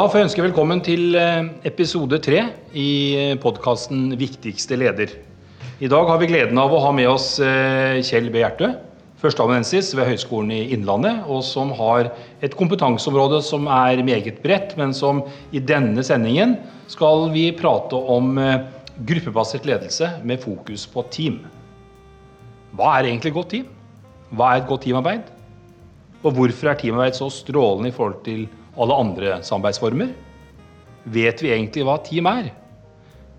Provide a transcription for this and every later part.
Da får jeg ønske velkommen til eh, episode tre i podkasten 'Viktigste leder'. I dag har vi gleden av å ha med oss eh, Kjell B. Hjertø, førsteamanuensis ved Høgskolen i Innlandet, og som har et kompetanseområde som er meget bredt, men som i denne sendingen skal vi prate om eh, gruppebasert ledelse med fokus på team. Hva er egentlig godt team? Hva er et godt teamarbeid? Og hvorfor er teamarbeid så strålende i forhold til alle andre samarbeidsformer? Vet vi egentlig hva team er?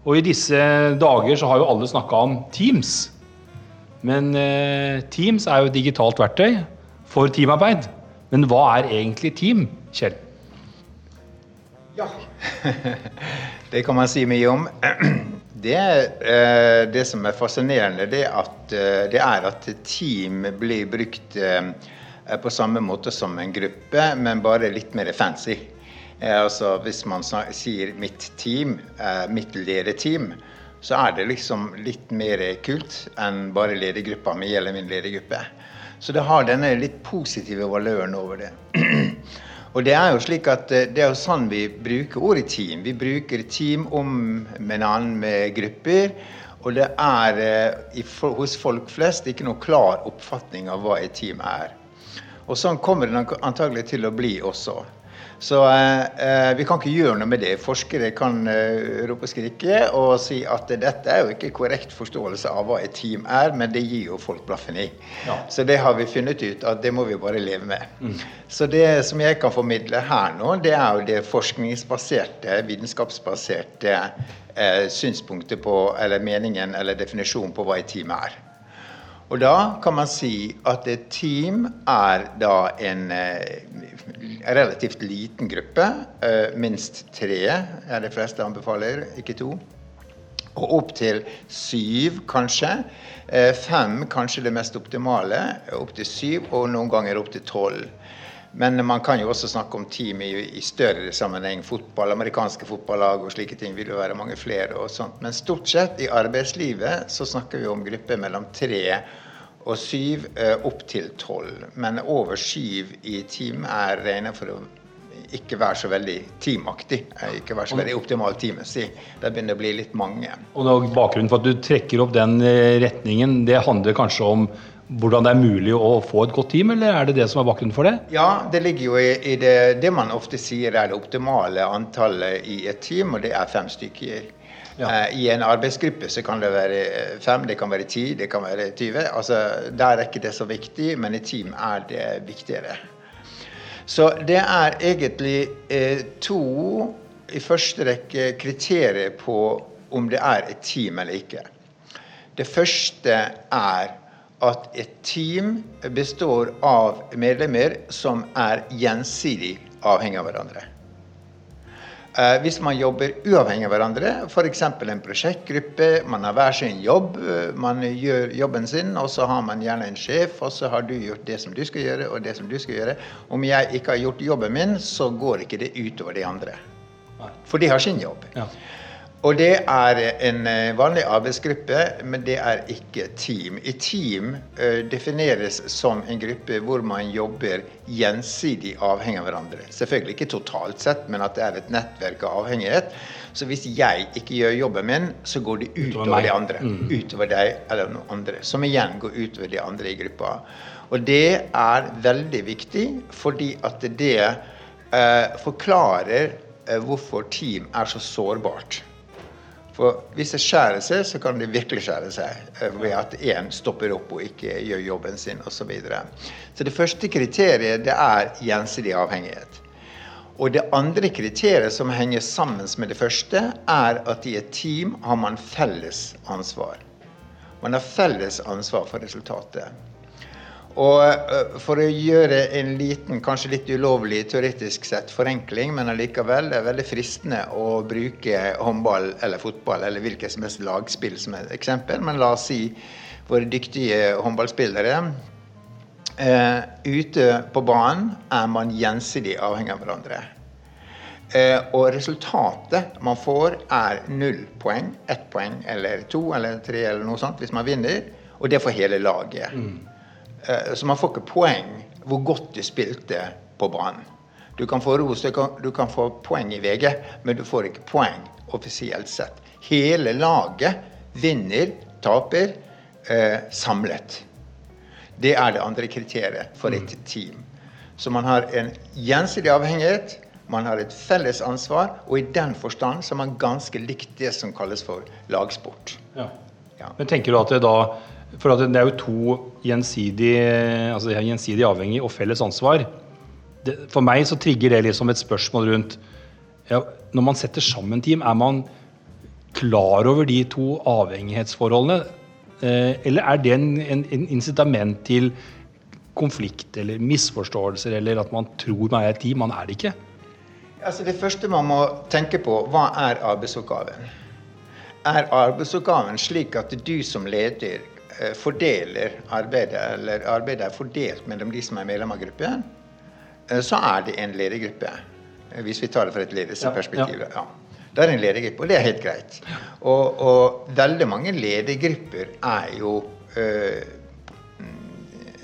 Og i disse dager så har jo alle snakka om Teams. Men eh, Teams er jo et digitalt verktøy for teamarbeid. Men hva er egentlig team, Kjell? Ja, det kan man si mye om. Det, eh, det som er fascinerende, det, at, eh, det er at team blir brukt eh, på samme måte som en gruppe, men bare litt mer fancy. Altså Hvis man sier 'mitt team', 'mitt lederteam', så er det liksom litt mer kult enn bare ledergruppa mi eller min ledergruppe. Så det har denne litt positive valøren over det. Og det er jo slik at eh, det er jo sånn vi bruker ordet team. Vi bruker team om med annen med grupper. Og det er eh, hos folk flest ikke noe klar oppfatning av hva et team er. Og sånn kommer det antagelig til å bli også. Så eh, eh, vi kan ikke gjøre noe med det. Forskere kan eh, rope og skrike og si at dette er jo ikke korrekt forståelse av hva et team er, men det gir jo folk blaffen i. Ja. Så det har vi funnet ut at det må vi bare leve med. Mm. Så det som jeg kan formidle her nå, det er jo det forskningsbaserte, vitenskapsbaserte eh, synspunktet på, eller meningen eller definisjonen på hva et team er. Og da kan man si at et team er da en eh, relativt liten gruppe. Eh, minst tre er det fleste anbefaler, ikke to. Og opp til syv, kanskje. Eh, fem kanskje det mest optimale. Opp til syv, og noen ganger opp til tolv. Men man kan jo også snakke om team i, i, større sammenheng. Fotball, amerikanske fotballag og slike ting vil jo være mange flere. og sånt. Men stort sett i arbeidslivet så snakker vi om grupper mellom tre og syv eh, opp til tolv. Men over syv i team er regnet for å ikke være så veldig teamaktig. Eh, ikke være så veldig optimalt teammessig. Det begynner å bli litt mange. Og Bakgrunnen for at du trekker opp den eh, retningen, det handler kanskje om hvordan det er mulig å få et godt team, eller er det det som er bakgrunnen for det? Ja, det ligger jo i, i det, det man ofte sier er det optimale antallet i et team, og det er fem stykker. Ja. Eh, I en arbeidsgruppe så kan det være eh, fem, det kan være ti, det kan være 20. Altså, der er ikke det så viktig, men i team er det viktigere. Så det er egentlig eh, to i første rekke kriterier på om det er et team eller ikke. Det første er at et team består av medlemmer som er gjensidig avhengig av hverandre. Eh, hvis man jobber uavhengig av hverandre, f.eks. en prosjektgruppe, man har hver sin jobb, eh, man gjør jobben sin, og så har man gjerne en sjef, og så har du gjort det som du skal gjøre, og det som du skal gjøre. Om jeg ikke har gjort jobben min, så går ikke det utover de andre. For de har sin jobb. Ja. Og det er en eh, vanlig arbeidsgruppe, men det er ikke team. I team uh, defineres som en gruppe hvor man jobber gjensidig avhengig av hverandre. Selvfølgelig ikke totalt sett, men at det er et nettverk av avhengighet. Så hvis jeg ikke gjør jobben min, så går det utover de andre. Mm. Utover deg eller noen andre. Som igjen går utover de andre i gruppa. Og det er veldig viktig, fordi at det eh, forklarer eh, hvorfor team er så sårbart. For hvis det skjærer seg, så kan det virkelig skjære seg eh, ved at én stopper opp og ikke gjør jobben sin osv. Så, videre. så det første kriteriet det er gjensidig avhengighet. Og det andre kriteriet som henger sammen med det første, er at i et team har man felles ansvar. Man har felles ansvar for resultatet. Og eh, For å gjøre en liten, kanskje litt ulovlig teoretisk sett forenkling, men allikevel det er veldig fristende å bruke håndball eller fotball eller hvilket som helst lagspill som et eksempel. Men la oss si våre dyktige håndballspillere. Uh, ute på banen er man gjensidig avhengig av hverandre. Uh, og resultatet man får, er null poeng, ett poeng eller to eller tre eller noe sånt hvis man vinner. Og det for hele laget. Mm. Eh, så man får ikke poeng hvor godt du spilte på banen. Du kan få ros, du kan, du kan få poeng i VG, men du får ikke poeng offisielt sett. Hele laget vinner, taper, eh, samlet. Det er det andre kriteriet for et team. Så man har en gjensidig avhengighet, man har et felles ansvar, og i den forstand så er man ganske likt det som kalles for lagsport. Ja. Ja. Men tenker du at det da For det er jo to gjensidig, altså gjensidig avhengig og felles ansvar. Det, for meg så trigger det liksom et spørsmål rundt ja, Når man setter sammen team, er man klar over de to avhengighetsforholdene? Eh, eller er det en, en, en incitament til konflikt eller misforståelser, eller at man tror man er et team? Man er det ikke. Altså Det første man må tenke på, hva er arbeidsoppgaven? Er arbeidsoppgaven slik at du som leder fordeler arbeidet, eller arbeidet er fordelt mellom de som er medlem av gruppen, eh, så er det en ledig gruppe. Hvis vi tar det fra et ledelsesperspektiv. Ja. Det er en ledergruppe, og det er helt greit. Og, og veldig mange ledergrupper er jo øh,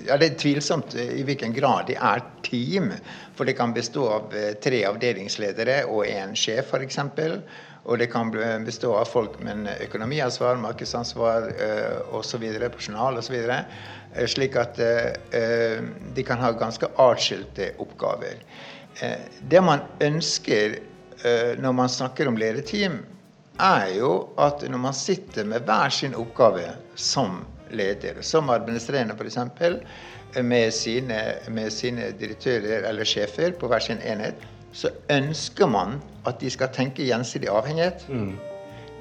ja, Det er tvilsomt i hvilken grad de er team. For det kan bestå av eh, tre avdelingsledere og én sjef, f.eks. Og det kan bestå av folk med økonomiansvar, markedsansvar eh, osv., personal osv. Eh, slik at eh, de kan ha ganske atskilte oppgaver. Det man ønsker når man snakker om lederteam, er jo at når man sitter med hver sin oppgave som leder, som administrerende f.eks., med sine, med sine direktører eller sjefer på hver sin enhet, så ønsker man at de skal tenke gjensidig avhengighet.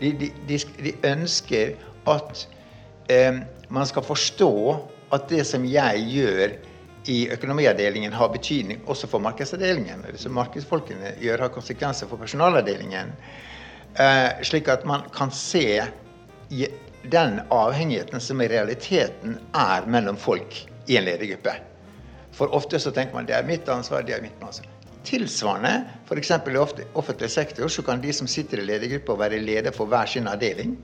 De, de, de, de ønsker at eh, man skal forstå at det som jeg gjør i økonomiavdelingen har betydning også for markedsavdelingen. Det som markedsfolkene gjør, har konsekvenser for personalavdelingen. Eh, slik at man kan se den avhengigheten som i realiteten er mellom folk i en ledergruppe. For ofte så tenker man det er mitt ansvar, det er mitt ansvar. Tilsvarende, f.eks. i offentlig sektor, så kan de som sitter i ledergruppa være leder for hver sin avdeling.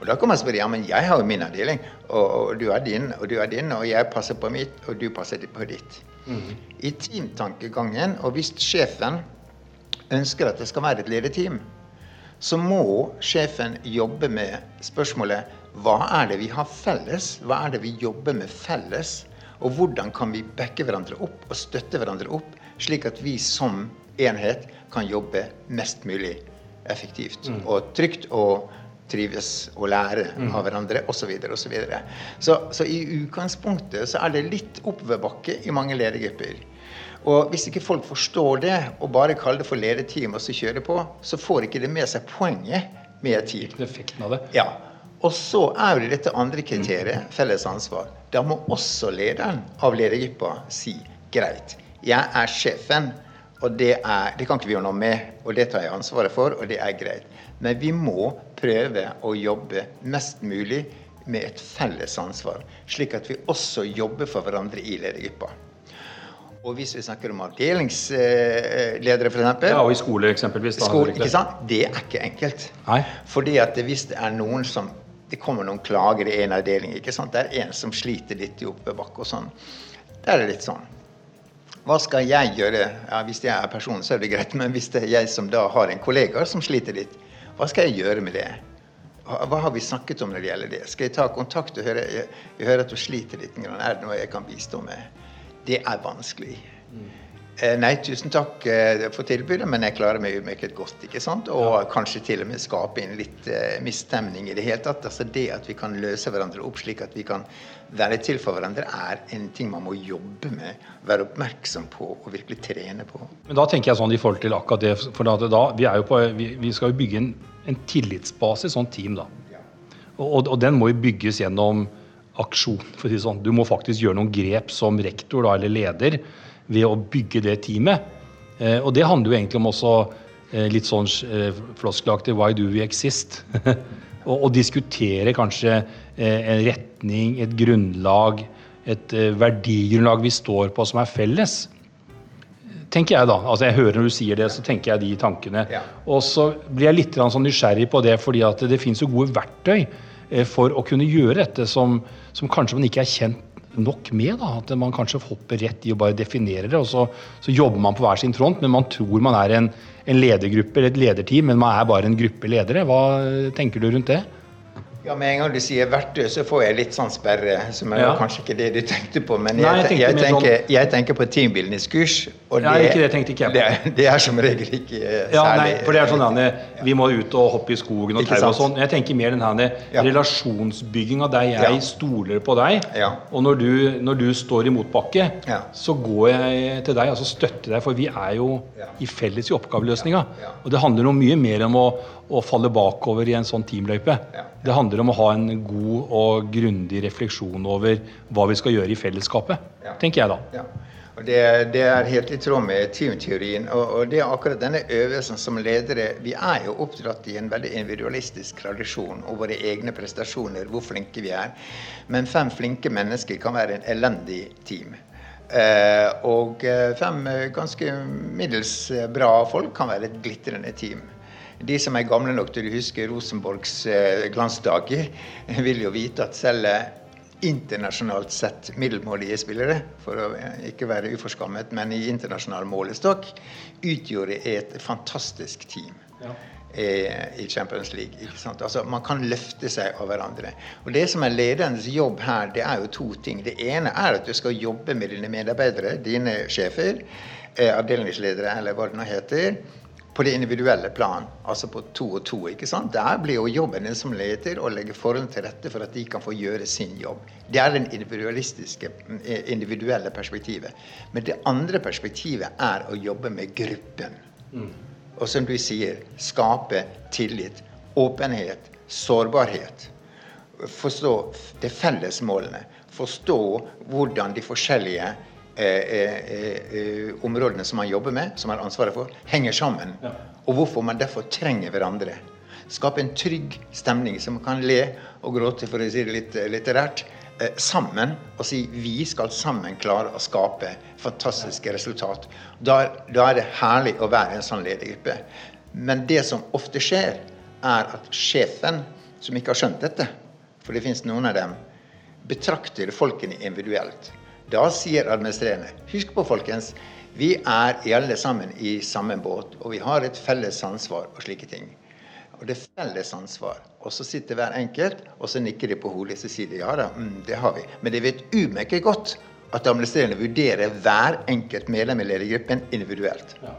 Og da kan man spørre ja, men jeg har jo min avdeling, og, og du har din, og du har din, og jeg passer på mitt, og du passer på ditt. I teamtankegangen, og hvis sjefen ønsker at det skal være et lederteam, så må sjefen jobbe med spørsmålet hva er det vi har felles? Hva er det vi jobber med felles? Og hvordan kan vi backe hverandre opp og støtte hverandre opp, slik at vi som enhet kan jobbe mest mulig effektivt og trygt og trives og lære av hverandre osv. Så, videre, og så, så Så i utgangspunktet så er det litt oppoverbakke i mange ledergrupper. Og hvis ikke folk forstår det, og bare kaller det for lederteam og så kjører på, så får ikke det med seg poenget med team. Effekten av det. Ja. Og så er jo det dette andre kriteriet, felles ansvar. Da må også lederen av ledergruppa si greit, jeg er sjefen, og det, er, det kan ikke vi gjøre noe med, og det tar jeg ansvaret for, og det er greit. Men vi må prøve å jobbe mest mulig med et felles ansvar, slik at vi også jobber for hverandre i ledergruppa. Og hvis vi snakker om avdelingsledere, f.eks. Ja, og i skole eksempelvis. Da, Skole? Det er ikke enkelt. Nei. Fordi at hvis det er noen som Det kommer noen klager i en avdeling. ikke sant? Det er en som sliter litt i oppoverbakke og sånn. Der er litt sånn. Hva skal jeg gjøre? Ja, Hvis jeg er personen, så er det greit. Men hvis det er jeg som da har en kollega som sliter litt, hva skal jeg gjøre med det? Hva har vi snakket om når det gjelder det? Skal jeg ta kontakt og høre jeg, jeg hører at du sliter litt? Er det noe jeg kan bistå med? Det er vanskelig. Eh, Nei, tusen takk eh, for tilbudet, men jeg klarer meg meget godt. ikke sant? Og kanskje til og med skape inn litt uh, misstemning i det hele tatt. Altså Det at vi kan løse hverandre opp slik at vi kan være til for hverandre, er en ting man må jobbe med, være oppmerksom på og virkelig trene på. Men da tenker jeg sånn i forhold til akkurat det, for da, da vi, er jo på, vi, vi skal jo bygge en, en tillitsbase sånn team, da. Og, og, og den må jo bygges gjennom aksjon. for å si det sånn. Du må faktisk gjøre noen grep som rektor da, eller leder ved å bygge det teamet. Eh, og det handler jo egentlig om også eh, litt sånn eh, floskelaktig 'why do we exist'? og, diskutere kanskje en retning, et grunnlag, et verdigrunnlag vi står på som er felles tenker jeg da. Altså jeg hører når du sier det, så tenker jeg de tankene. Ja. Og så blir jeg litt sånn nysgjerrig på det, fordi at det finnes jo gode verktøy for å kunne gjøre dette som, som kanskje man ikke er kjent nok med. da, At man kanskje hopper rett i å bare definere det, og så, så jobber man på hver sin front, men man tror man er en, en ledergruppe eller et lederteam, men man er bare en gruppe ledere. Hva tenker du rundt det? Ja, Med en gang du sier verktøy, så får jeg litt sånn sperre. Som er Ja. kanskje ikke det du tenkte på. Men Nei, jeg, jeg jeg, tenkte mer tenker, jeg tenker på teambuildingskurs. Og Ja, ikke det tenkte ikke jeg på. Det, er- det er som regel ikke særlig. Ja, særlig nei, for det er sånn at Vi må ut og hoppe i skogen og tau og sånn. Jeg tenker mer den her Ja. relasjonsbygginga der jeg Ja. stoler på deg. Ja. Og når du, når du står i motbakke, Ja. så går jeg til deg og så støtter deg, for vi er jo Ja. i felles i oppgaveløsninga. Ja. Og det handler om mye mer om å, å falle bakover i en sånn teamløype. Ja. Det handler om å ha en god og grundig refleksjon over hva vi skal gjøre i fellesskapet, Ja. tenker jeg da. Ja. Og det, det er helt i tråd med teamteorien. Og, og det er akkurat denne øvelsen som ledere Vi er jo oppdratt i en veldig individualistisk tradisjon og våre egne prestasjoner, hvor flinke vi er. Men fem flinke mennesker kan være en elendig team. Eh, og eh, fem eh, ganske middels eh, bra folk kan være et glitrende team. De som er gamle nok til å huske Rosenborgs eh, glansdager, vil jo vite at selv eh, internasjonalt sett middelmådige spillere, for å eh, ikke være uforskammet, men i internasjonal målestokk, utgjorde et fantastisk team. Ja. I Champions League. Ikke sant? Altså, man kan løfte seg av hverandre. Og Det som er lederens jobb her, det er jo to ting. Det ene er at du skal jobbe med dine medarbeidere, dine sjefer, avdelingsledere eller hva det nå heter, på det individuelle plan, altså på to og to. ikke sant? Der blir jo jobben din som leder å legge forholdene til rette for at de kan få gjøre sin jobb. Det er det individualistiske, eh, individuelle perspektivet. Men det andre perspektivet er å jobbe med gruppen. Og som du sier, skape tillit, åpenhet, sårbarhet. Forstå de felles målene. Forstå hvordan de forskjellige områdene som man jobber med, som man har ansvaret for, henger sammen. Ja. Og hvorfor man derfor trenger hverandre. Skape en trygg stemning som man kan le og gråte, for å si det litt eh, litterært, eh, sammen. Og si vi skal sammen klare å skape fantastiske resultat. Da, da er det herlig å være en sånn ledergruppe. Men det som ofte skjer, er at sjefen, som ikke har skjønt dette, for det finnes noen av dem, betrakter folkene individuelt. Da sier administrerende Husk på, folkens. Vi er alle sammen i samme båt, og vi har et felles ansvar og slike ting. Og det er felles ansvar. Og så sitter hver enkelt, og så nikker de på hodet og sier de, ja da, mm, det har vi. Men de vet umerket godt at administrerende vurderer hver enkelt medlem i ledergruppen individuelt. Ja.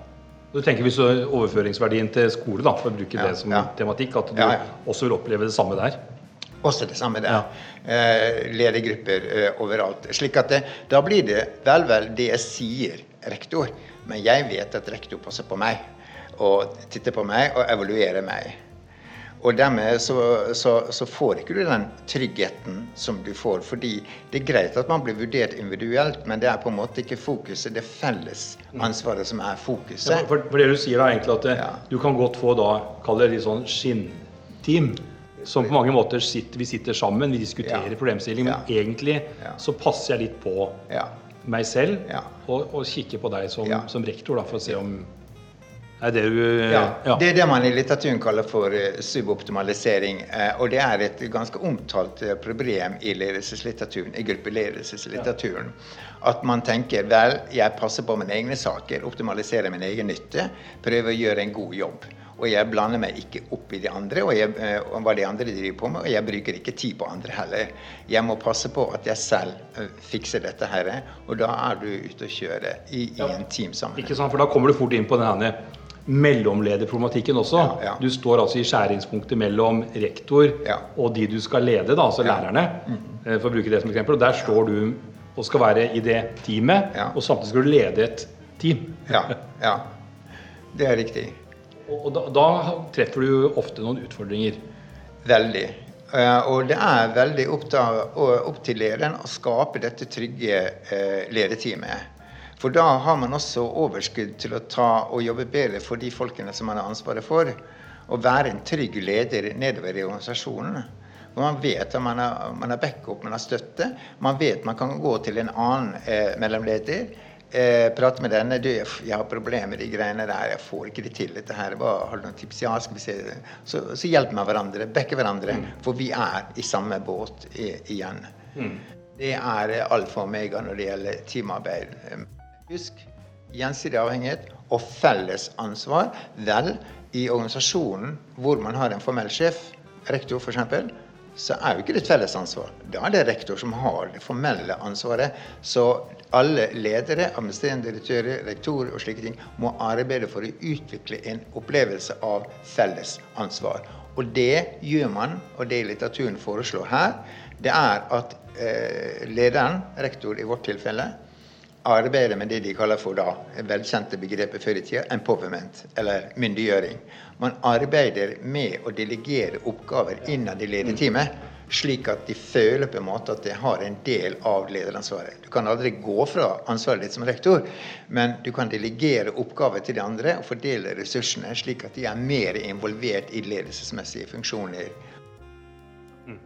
Du tenker hvis så overføringsverdien til skole, da, for å bruke Ja, det som ja. tematikk, at du også vil oppleve det samme der? Også det samme der. Eh, ledergrupper eh, overalt. Slik at det, da blir det vel vel det jeg sier, rektor. Men jeg vet at rektor passer på meg. Og titter på meg og evaluerer meg. Og dermed så, så, så får ikke du den tryggheten som du får. Fordi det er greit at man blir vurdert individuelt, men det er på en måte ikke fokuset. Det felles ansvaret som er Ja, fokuset. for, for det du sier er egentlig at det, Ja. du kan godt få da, kall det litt sånn skinnteam, som på mange måter sitter, vi sitter sammen, vi diskuterer Ja. problemstilling, men Ja. egentlig Ja. så passer jeg litt på Ja. meg selv og, og kikker på deg som, som rektor da, for å se om er det du Ja, ja. Det er det man i litteraturen kaller for eh, suboptimalisering. eh, Og det er et ganske omtalt eh, problem i ledelseslitteraturen, i gruppeledelseslitteraturen. At man tenker vel, jeg passer på mine egne saker, optimaliserer min egen nytte, prøver å gjøre en god jobb. Og jeg blander meg ikke opp i de andre og, jeg, eh, og hva de andre driver på med, og jeg bruker ikke tid på andre heller. Jeg må passe på at jeg selv eh, fikser dette her, og da er du ute å kjøre i, i Ja. en teamsammenheng. Ikke sant, for Da kommer du fort inn på denne mellomlederproblematikken også. Ja, ja. Du står altså i skjæringspunktet mellom rektor og de du skal lede, da, altså Ja. Mm. lærerne. eh, For å bruke det som eksempel. Og Der står du og skal være i det teamet, og samtidig skal du lede et team. Ja, ja. Det er riktig. Og da, da treffer du ofte noen utfordringer. Veldig. Eh, og det er veldig opp, til, opp til lederen å skape dette trygge uh, lederteamet. For da har man også overskudd til å ta og jobbe bedre for de folkene som man har ansvaret for. Å være en trygg leder nedover i organisasjonen. Hvor man vet at man har, man har backup, man har støtte. Man vet man kan gå til en annen eh, mellomleder. Eh, prate med denne. Du, jeg har problemer med de greiene der. Jeg får ikke det til. dette her. Hva, har du noen tips? Ja, skal vi se. Så, så hjelper vi hverandre. Backer hverandre. For vi er i samme båt i, igjen. Det er alfa og omega når det gjelder teamarbeid. Husk gjensidig avhengighet og felles ansvar. Vel, i organisasjonen hvor man har en formell sjef, rektor f.eks., så er jo ikke det et felles ansvar. Da er det rektor som har det formelle ansvaret. Så alle ledere, administrerende direktører, rektorer og slike ting må arbeide for å utvikle en opplevelse av felles ansvar. Og det gjør man, og det litteraturen foreslår her, det er at eh, lederen, rektor i vårt tilfelle, arbeider med det de kaller for da, velkjente begrepet før i tida, empowerment, eller myndiggjøring. Man arbeider med å delegere oppgaver innad i lederteamet slik at de føler på en måte at de har en del av lederansvaret. Du kan aldri gå fra ansvaret ditt som rektor, men du kan delegere oppgaver til de andre og fordele ressursene slik at de er mer involvert i ledelsesmessige funksjoner.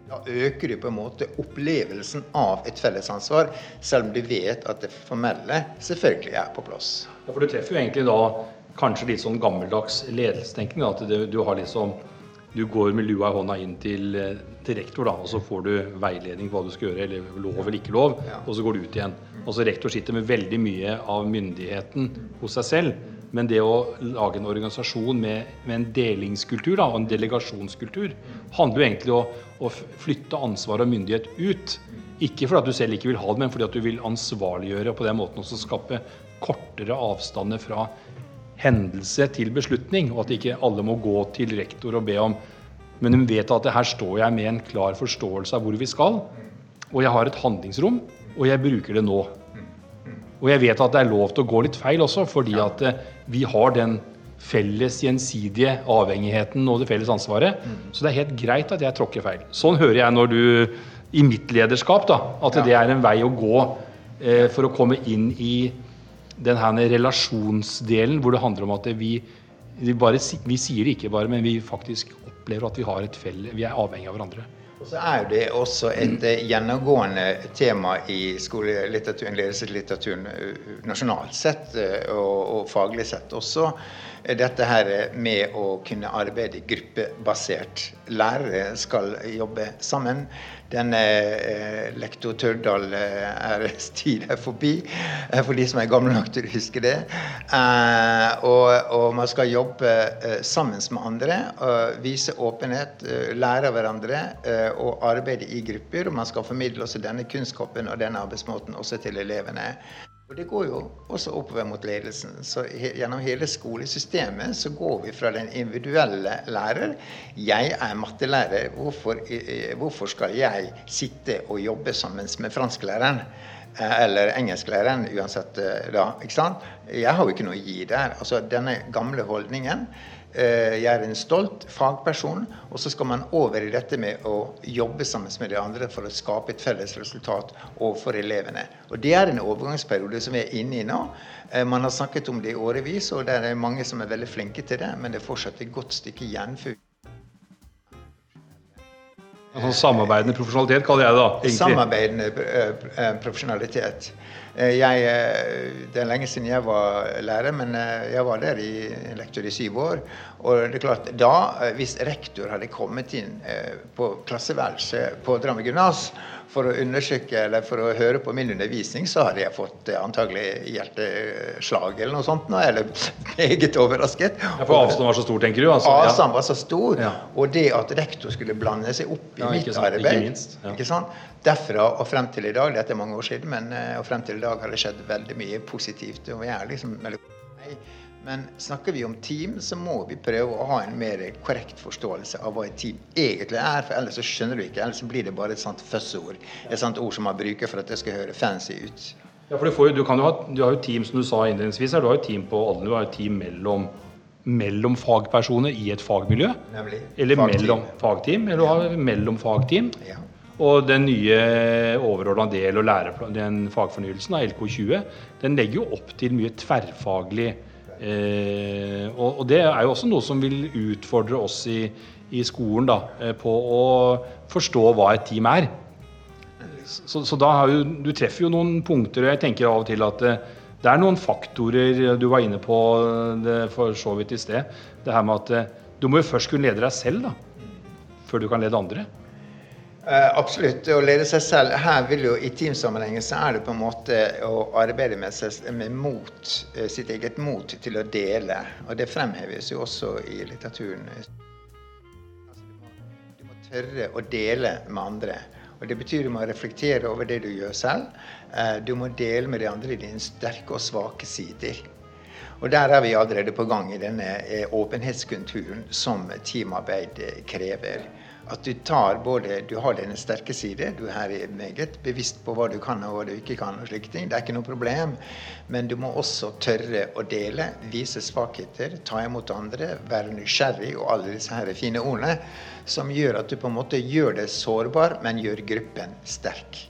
Da øker du på en måte opplevelsen av et fellesansvar, selv om du vet at det formelle selvfølgelig er på plass. Ja, for Du treffer jo egentlig da kanskje litt sånn gammeldags ledelsetenkning. At du, du har liksom du går med lua i hånda inn til, eh, til, rektor, da, og så får du veiledning på hva du skal gjøre, eller lov eller ikke lov, og så går du ut igjen. Og så Rektor sitter med veldig mye av myndigheten hos seg selv. Men det å lage en organisasjon med, med en delingskultur da, og en delegasjonskultur handler jo egentlig om å, å flytte ansvar og myndighet ut. Ikke fordi at du selv ikke vil ha det, men fordi at du vil ansvarliggjøre og på den måten også skape kortere avstander fra hendelse til beslutning, og at ikke alle må gå til rektor og be om Men hun vet at her står jeg med en klar forståelse av hvor vi skal, og jeg har et handlingsrom, og jeg bruker det nå. Og jeg vet at det er lov til å gå litt feil også, fordi at eh, vi har den felles gjensidige avhengigheten og det felles ansvaret. Så det er helt greit at jeg tråkker feil. Sånn hører jeg når du i mitt lederskap, da, at det er en vei å gå eh, for å komme inn i den her relasjonsdelen hvor det handler om at vi, vi, bare, vi sier det ikke bare, men vi faktisk opplever at vi har et felle, vi er avhengig av hverandre. Så er det også et uh, gjennomgående tema i skolelitteraturen, ledelseslitteraturen uh, nasjonalt sett uh, og, og, faglig sett også. Dette her med å kunne arbeide gruppebasert. Lærere skal jobbe sammen. Denne eh, lektor Tørdal eh, er tid er forbi, eh, for de som er gamle nok til å huske det. Eh, og, og, man skal jobbe eh, sammen med andre, vise åpenhet, eh, lære av hverandre og arbeide i grupper. Og man skal formidle også denne kunnskapen og denne arbeidsmåten også til elevene. Og Det går jo også oppover mot ledelsen. Så he, Gjennom hele skolesystemet så går vi fra den individuelle lærer Jeg er mattelærer. Hvorfor, hvorfor skal jeg sitte og jobbe sammen med fransklæreren? Eh, eller engelsklæreren, uansett eh, da. ikke sant? Jeg har jo ikke noe å gi der. Altså Denne gamle holdningen jeg er en stolt fagperson, og så skal man over i dette med å jobbe sammen med de andre for å skape et felles resultat overfor elevene. Og Det er en overgangsperiode som vi er inne i nå. Eh, man har snakket om det i årevis, og det er mange som er veldig flinke til det, men det er fortsatt et godt stykke igjen. for Altså samarbeidende profesjonalitet kaller jeg det da. egentlig. Samarbeidende eh, profesjonalitet. Eh, jeg, eh, det er lenge siden jeg var lærer, men eh, jeg var der i lektor i syv år. Og det er klart, da, Hvis rektor hadde kommet inn på klasseværelset på Drammen gymnas for å undersøke eller for å høre på min undervisning, så hadde jeg fått antagelig hjerteslag eller noe sånt. Eller meget overrasket. Ja, For avstanden var så stor, tenker du? Altså, avstanden var så stor, ja. Og det at rektor skulle blande seg opp i ja, mitt sant, arbeid ikke ikke sant? Derfra og frem til i dag, dette er mange år siden, men og frem til i dag har det skjedd veldig mye positivt. og jeg er liksom men snakker vi om team, så må vi prøve å ha en mer korrekt forståelse av hva et team egentlig er. for Ellers så skjønner du ikke, ellers så blir det bare et sånt fuzzord. Et sånt ord som man bruker for at det skal høre fancy ut. Ja, for du, får, du, ha, du har jo team, som du sa innledningsvis, her. du har jo team på alle, du har jo team mellom, mellom fagpersoner i et fagmiljø. Nemlig. Eller fagteam. mellom fagteam, eller du har mellom fagteam. Ja. Og den nye overordna del og læreplan, den fagfornyelsen av LK20, den legger jo opp til mye tverrfaglig eh, og, og, det er jo også noe som vil utfordre oss i, i skolen da, eh, på å forstå hva et team er. Så, så da har jo, du treffer jo noen punkter, og jeg tenker av og til at eh, det er noen faktorer Du var inne på det for så vidt i sted. Det her med at eh, du må jo først kunne lede deg selv da, før du kan lede andre. Uh, absolutt. Å lede seg selv. Her vil jo I teamsammenhengen så er det på en måte å arbeide med, seg, med mot, uh, sitt eget mot til å dele. Og det fremheves jo også i litteraturen. Altså, du, må, du, må, tørre å dele med andre. Og Det betyr du må reflektere over det du gjør selv. Uh, du må dele med de andre dine sterke og svake sider. Og Der er vi allerede på gang i denne åpenhetskulturen som teamarbeid krever. At du tar både Du har dine sterke sider. Du er meget bevisst på hva du kan og hva du ikke kan. og slike ting. Det er ikke noe problem. Men du må også tørre å dele, vise svakheter, ta imot andre, være nysgjerrig og alle disse her fine ordene som gjør at du på en måte gjør det sårbar, men gjør gruppen sterk.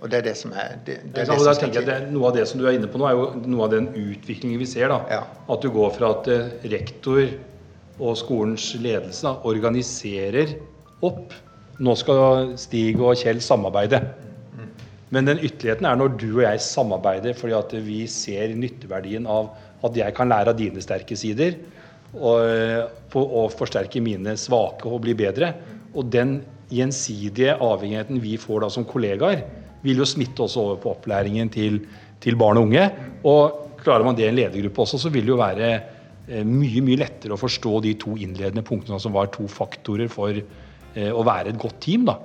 Og det er det som er det, det, er det som skal jeg, det, Noe av det som du er inne på nå, er jo noe av den utviklingen vi ser. da. Ja. At du går fra at eh, rektor og skolens ledelse da, organiserer opp. Nå skal Stig og Kjell samarbeide. Men den ytterligheten er når du og jeg samarbeider fordi at vi ser nytteverdien av at jeg kan lære av dine sterke sider og, og forsterke mine svake og bli bedre. Og den gjensidige avhengigheten vi får da som kollegaer, vil jo smitte også over på opplæringen til, til barn og unge. Og klarer man det i en ledergruppe også, så vil det jo være eh, mye mye lettere å forstå de to innledende punktene som var to faktorer for å være et godt team. da.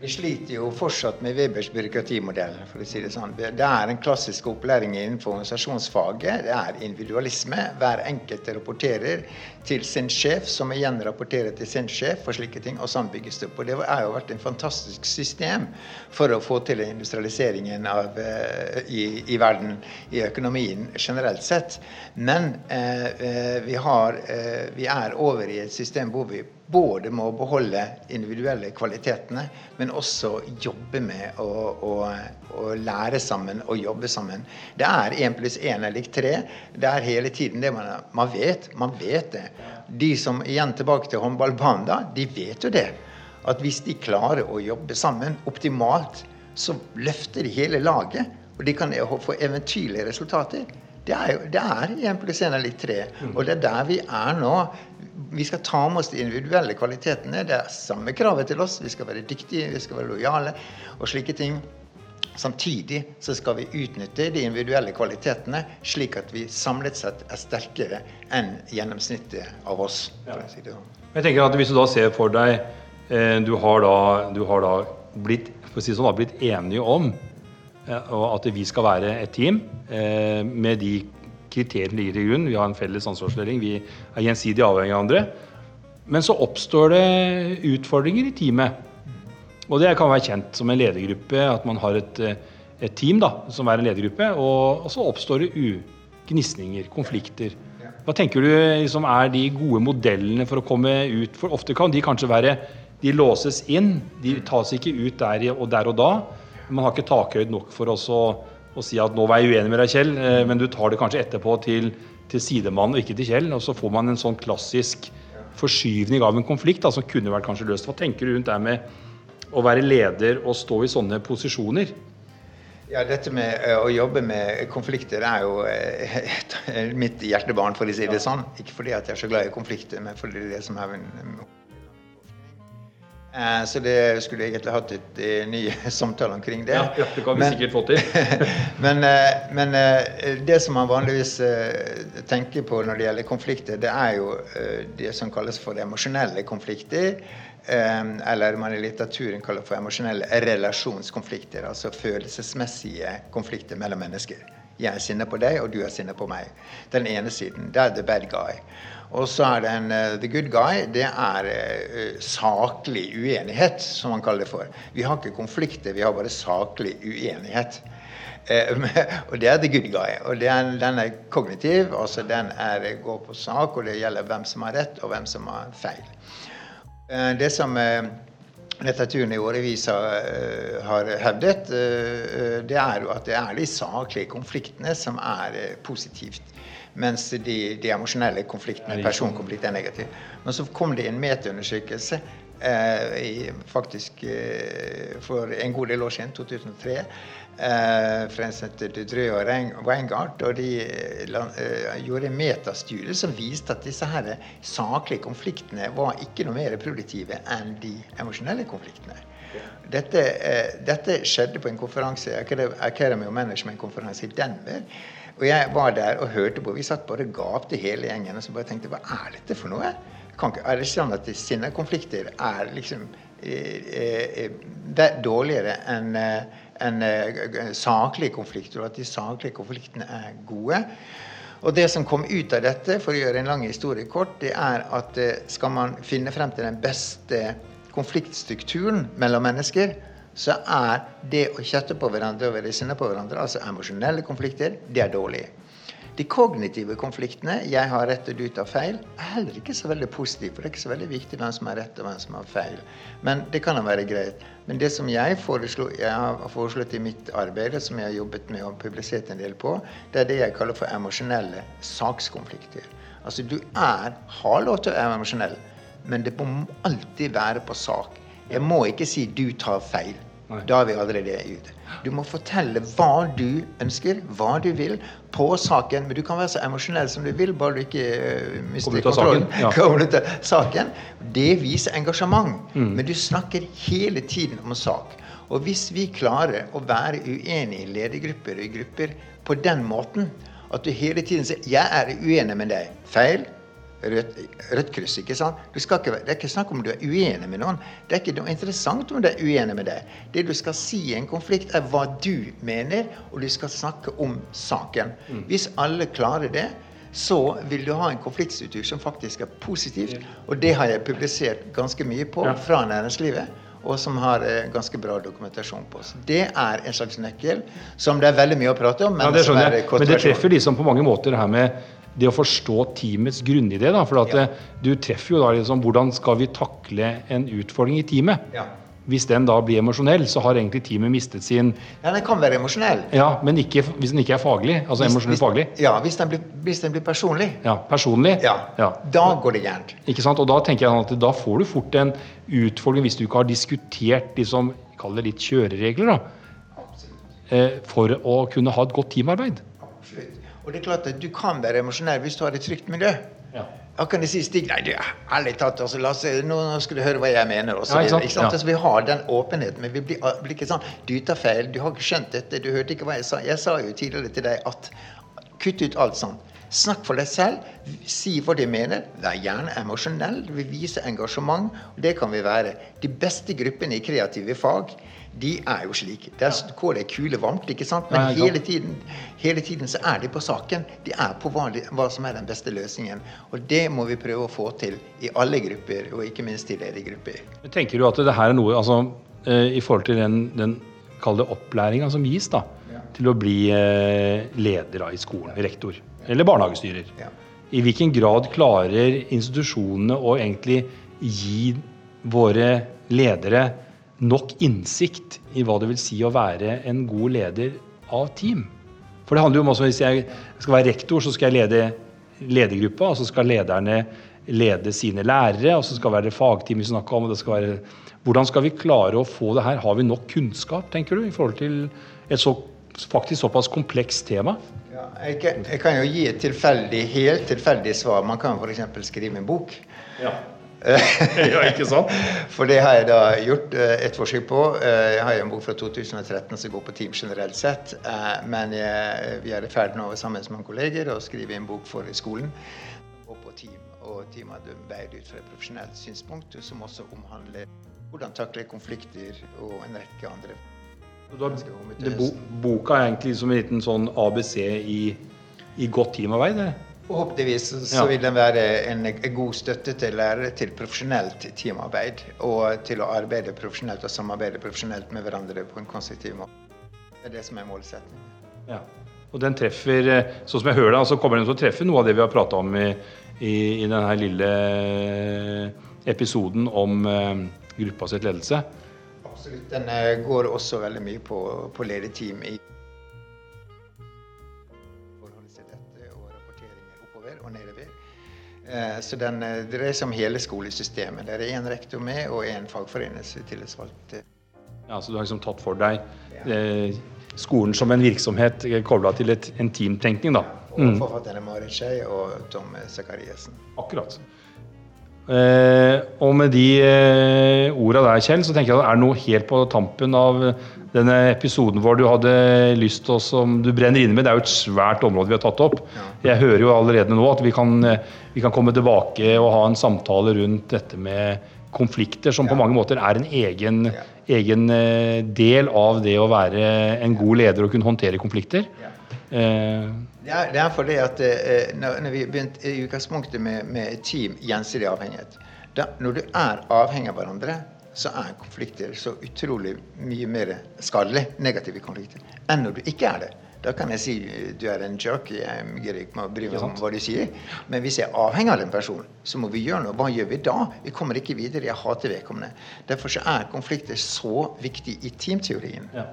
Vi sliter jo fortsatt med Webers byråkratimodell. for å si Det sånn. Det er en klassisk opplæring innenfor organisasjonsfaget. Det er individualisme. Hver enkelt rapporterer til sin sjef, som igjen rapporterer til sin sjef, og slike ting. Og sånn bygges det opp. Og det har jo vært en fantastisk system for å få til industrialiseringen av, uh, i, i, verden, i økonomien generelt sett. Men eh, vi, har, eh, vi er over i et system hvor vi både med å beholde individuelle kvalitetene, men også jobbe med å, å, å lære sammen og jobbe sammen. Det er én pluss én er lik tre. Det er hele tiden det man, man vet. Man vet det. De som igjen tilbake til håndballbanen, da, de vet jo det. At hvis de klarer å jobbe sammen optimalt, så løfter de hele laget. Og de kan få eventyrlige resultater. Det er, jo, det er 1 pluss 1 er lik 3. Og det er der vi er nå. Vi skal ta med oss de individuelle kvalitetene. Det er samme kravet til oss. Vi skal være dyktige, vi skal være lojale og slike ting. Samtidig så skal vi utnytte de individuelle kvalitetene, slik at vi samlet sett er sterkere enn gjennomsnittet av oss. Si sånn. Jeg tenker at Hvis du da ser for deg eh, Du har da, du har da blitt, for å si sånn, blitt enige om og at vi skal være et team eh, med de kriteriene ligger til grunn. Vi har en felles ansvarsdeling, vi er gjensidig avhengig av andre. Men så oppstår det utfordringer i teamet. Og det kan være kjent som en ledergruppe, at man har et, eh, et team da, som er en ledergruppe. Og, og så oppstår det ugnisninger, konflikter. Hva tenker du liksom, er de gode modellene for å komme ut? For ofte kan de kanskje være De låses inn, de tas ikke ut der og der og da. Man har ikke takhøyde nok for oss å, å, si at 'nå var jeg uenig med deg, Kjell', eh, men du tar det kanskje etterpå til, til sidemannen og ikke til Kjell. Og så får man en sånn klassisk forskyvning av en konflikt da, som kunne vært kanskje løst. Hva tenker du rundt det med å være leder og stå i sånne posisjoner? Ja, Dette med uh, å jobbe med konflikter er jo uh, mitt hjertebarn, for å si det sånn. Ikke fordi at jeg er så glad i konflikter, men fordi det er det som er min Eh, så det skulle jeg egentlig hatt et eh, ny samtale omkring det. Ja, det kan vi men, sikkert få til. men, eh, men, det som man vanligvis tenker på når det gjelder konflikter, det er jo det som kalles for emosjonelle konflikter. Eller man i litteraturen kaller for emosjonelle relasjonskonflikter. Altså følelsesmessige konflikter mellom mennesker. Jeg er sinna på deg, og du er sinna på meg. Den ene siden. Det er the bad guy. Og så er det en uh, the good guy. Det er uh, saklig uenighet, som man kaller det for. Vi har ikke konflikter, vi har bare saklig uenighet. Uh, og det er the good guy. Og er, den er kognitiv, altså den er, går på sak, og det gjelder hvem som har rett, og hvem som har feil. det som litteraturen i årevis har hevdet, det er jo at det er de saklige konfliktene som er positivt. Mens de, de emosjonelle konfliktene, personkonflikt, er negative. Men så kom det en metaundersøkelse eh, faktisk eh, for en god del år siden, 2003, eh, fra en som heter og Weingart. Og de eh, gjorde en metastudie som viste at disse her saklige konfliktene var ikke noe mer produktive enn de emosjonelle konfliktene. Dette, eh, dette skjedde på en konferanse, Academy of Management-konferanse i Denver. Og jeg var der og hørte på. Vi satt bare og gapte hele gjengen og så bare tenkte hva er dette for noe? Kan ikke, er det sånn at sinnekonflikter er liksom eh, eh, dårligere enn eh, en, en saklige konflikter, og at de saklige konfliktene er gode? Og Det som kom ut av dette, for å gjøre en lang historie kort, det er at skal man finne frem til den beste konfliktstrukturen mellom mennesker, så er det å kjette på hverandre og være sinne på hverandre, altså emosjonelle konflikter, det er dårlig. De kognitive konfliktene, jeg har rett og du tar feil, er heller ikke så veldig positive. For det er ikke så veldig viktig hvem som har rett og hvem som har feil. Men det kan da være greit. Men det som jeg, foreslo, jeg har foreslått i mitt arbeid, som jeg har jobbet med og publisert en del på, det er det jeg kaller for emosjonelle sakskonflikter. Altså du er, har lov til å være emosjonell, men det må alltid være på sak. Jeg må ikke si 'du tar feil'. Nei. Da er vi allerede ute. Du må fortelle hva du ønsker, hva du vil, på saken. Men du kan være så emosjonell som du vil, bare du ikke uh, mister kontrollen. Ja. Kommer ut av saken. Det viser engasjement. Mm. Men du snakker hele tiden om sak. Og hvis vi klarer å være uenige i ledergrupper og i grupper på den måten at du hele tiden sier 'jeg er uenig med deg', feil, rødt, rødt kryss. ikke sant? Ikke, det er ikke snakk om du er uenig med noen. Det er ikke noe interessant om du er uenig med deg. Det du skal si i en konflikt, er hva du mener, og du skal snakke om saken. Mm. Hvis alle klarer det, så vil du ha en konfliktstruktur som faktisk er positivt. Og det har jeg publisert ganske mye på fra næringslivet. Og som har eh, ganske bra dokumentasjon på. Så det er en slags nøkkel som det er veldig mye å prate om. Men, ja, det, men det treffer liksom på mange måter det her med det å forstå teamets grunnidé. Da, for at ja. Eh, du treffer jo da liksom hvordan skal vi takle en utfordring i teamet. Ja. Hvis den da blir emosjonell, så har egentlig teamet mistet sin Ja, Den kan være emosjonell. Ja, Men ikke, hvis den ikke er faglig. altså emosjonell faglig. Ja, hvis den, blir, hvis den, blir, personlig. Ja, personlig. Ja, ja. Da går det gærent. Ikke sant, og Da tenker jeg at da får du fort en utfordring hvis du ikke har diskutert liksom, kall det litt kjøreregler. da, eh, For å kunne ha et godt teamarbeid. Og det er klart at Du kan være emosjonell hvis du har et trygt miljø. Ja. Da kan de si Stig, nei, du, ærlig talt, altså, Lasse, nå, skal du høre hva jeg mener. Også, ja, ikke sant? Ikke sant? Ja. Altså, vi har den åpenheten, men vi blir, blir, ikke sånn Du tar feil, du har ikke skjønt dette, du hørte ikke hva jeg sa. Jeg sa jo tidligere til deg at kutt ut alt sånt. Snakk for deg selv. Si hva de mener. Vær gjerne emosjonell. Vi viser engasjement. og Det kan vi være. De beste gruppene i kreative fag de er jo slik. Der går det kule varmt, ikke sant? men hele tiden, hele tiden, så er de på saken. De er på hva, hva, som er den beste løsningen. Og det må vi prøve å få til i alle grupper, og ikke minst i ledergrupper. Tenker du at det her er noe altså, eh, i forhold til den, den kalde opplæringa som gis da, ja. til å bli eh, leder i skolen, rektor eller barnehagestyrer? Ja. I hvilken grad klarer institusjonene å egentlig gi våre ledere nok innsikt i hva det vil si å være en god leder av team. For det handler jo om også, Hvis jeg skal være rektor, så skal jeg lede ledergruppa, og så skal lederne lede sine lærere, og så skal det være fagteam vi snakker om. og det skal være, Hvordan skal vi klare å få det her? Har vi nok kunnskap, tenker du, i forhold til et så, faktisk såpass komplekst tema? Ja, jeg, kan, jeg, kan, jo gi et tilfeldig, helt tilfeldig svar. Man kan f.eks. skrive en bok. Ja. ja, ikke sant? For det har jeg da gjort eh, et forsøk på. Eh, jeg har jo en bok fra 2013 som går på team generelt sett. Eh, men jeg, vi er i ferd nå sammen med kolleger å skrive en bok for skolen. Og på team. Og team hadde veid ut fra et profesjonelt synspunkt, som også omhandler hvordan takle konflikter og en rekke andre da, det, bo, Boka er egentlig som en liten sånn ABC i, i godt teamarbeid? Forhåpentligvis så vil den være en god støtte til lærere til profesjonelt teamarbeid. Og til å arbeide profesjonelt og samarbeide profesjonelt med hverandre på en konstruktiv måte. Det er det som er målsettingen. Ja. Og den treffer, eh, sånn som jeg hører det, så kommer den til å treffe noe av det vi har prata om i, i, i, denne lille episoden om uh, sitt ledelse. Absolutt. Den går også veldig mye på, på lederteam i så den eh, dreier seg om hele skolesystemet. Der er én rektor med og én fagforeningstillitsvalgt. Ja, Så du har liksom tatt for deg eh, skolen som en virksomhet eh, kobla til et, en teamtenkning, da. Mm. Og forfatterne Marit Skei og Tom Sakariassen. Akkurat. Eh, og med de eh, orda der, Kjell, så tenker jeg at det er noe helt på tampen av denne episoden hvor du hadde lyst til som du brenner inne med. Det er jo et svært område vi har tatt opp. Jeg hører jo allerede nå at vi kan, eh, vi kan komme tilbake og ha en samtale rundt dette med konflikter, som på mange måter er en egen, egen eh, del av det å være en god leder og kunne håndtere konflikter. Eh, er, det er fordi at eh, når, når vi begynte i utgangspunktet med, med team gjensidig avhengighet da, Når du er avhengig av hverandre, så er konflikter så utrolig mye mer skadelig, negative konflikter, enn når du ikke er det. Da kan jeg si du er en jerk, jeg gidder ikke å bry meg om hva du sier. Men hvis jeg er avhengig av den personen, så må vi gjøre noe. Hva gjør vi da? Vi kommer ikke videre. Jeg hater vedkommende. Derfor så er konflikter så viktig i teamteorien. Ja.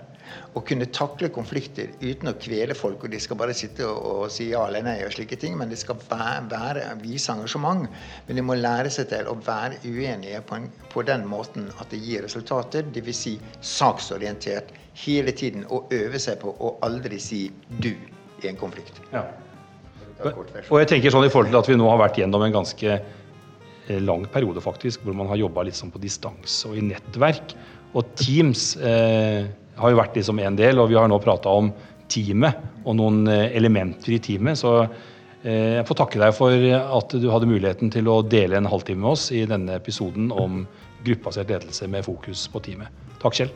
Å kunne takle konflikter uten å kvele folk, og de skal bare sitte og, og si ja eller nei og slike ting. Men det skal være, være vise engasjement. Men de må lære seg til å være uenige på, en, på den måten at det gir resultater. Dvs. Si saksorientert hele tiden. Og øve seg på å aldri si 'du' i en konflikt. ja. Og jeg tenker sånn i forhold til at vi nå har vært gjennom en ganske eh, lang periode faktisk, hvor man har jobba sånn på distanse og i nettverk. Og Teams eh, har jo vært liksom en del, og vi har nå prata om teamet og noen eh, elementer i teamet. Så eh, jeg får takke deg for at du hadde muligheten til å dele en halvtime med oss i denne episoden om gruppebasert ledelse med fokus på teamet. Takk, Kjell.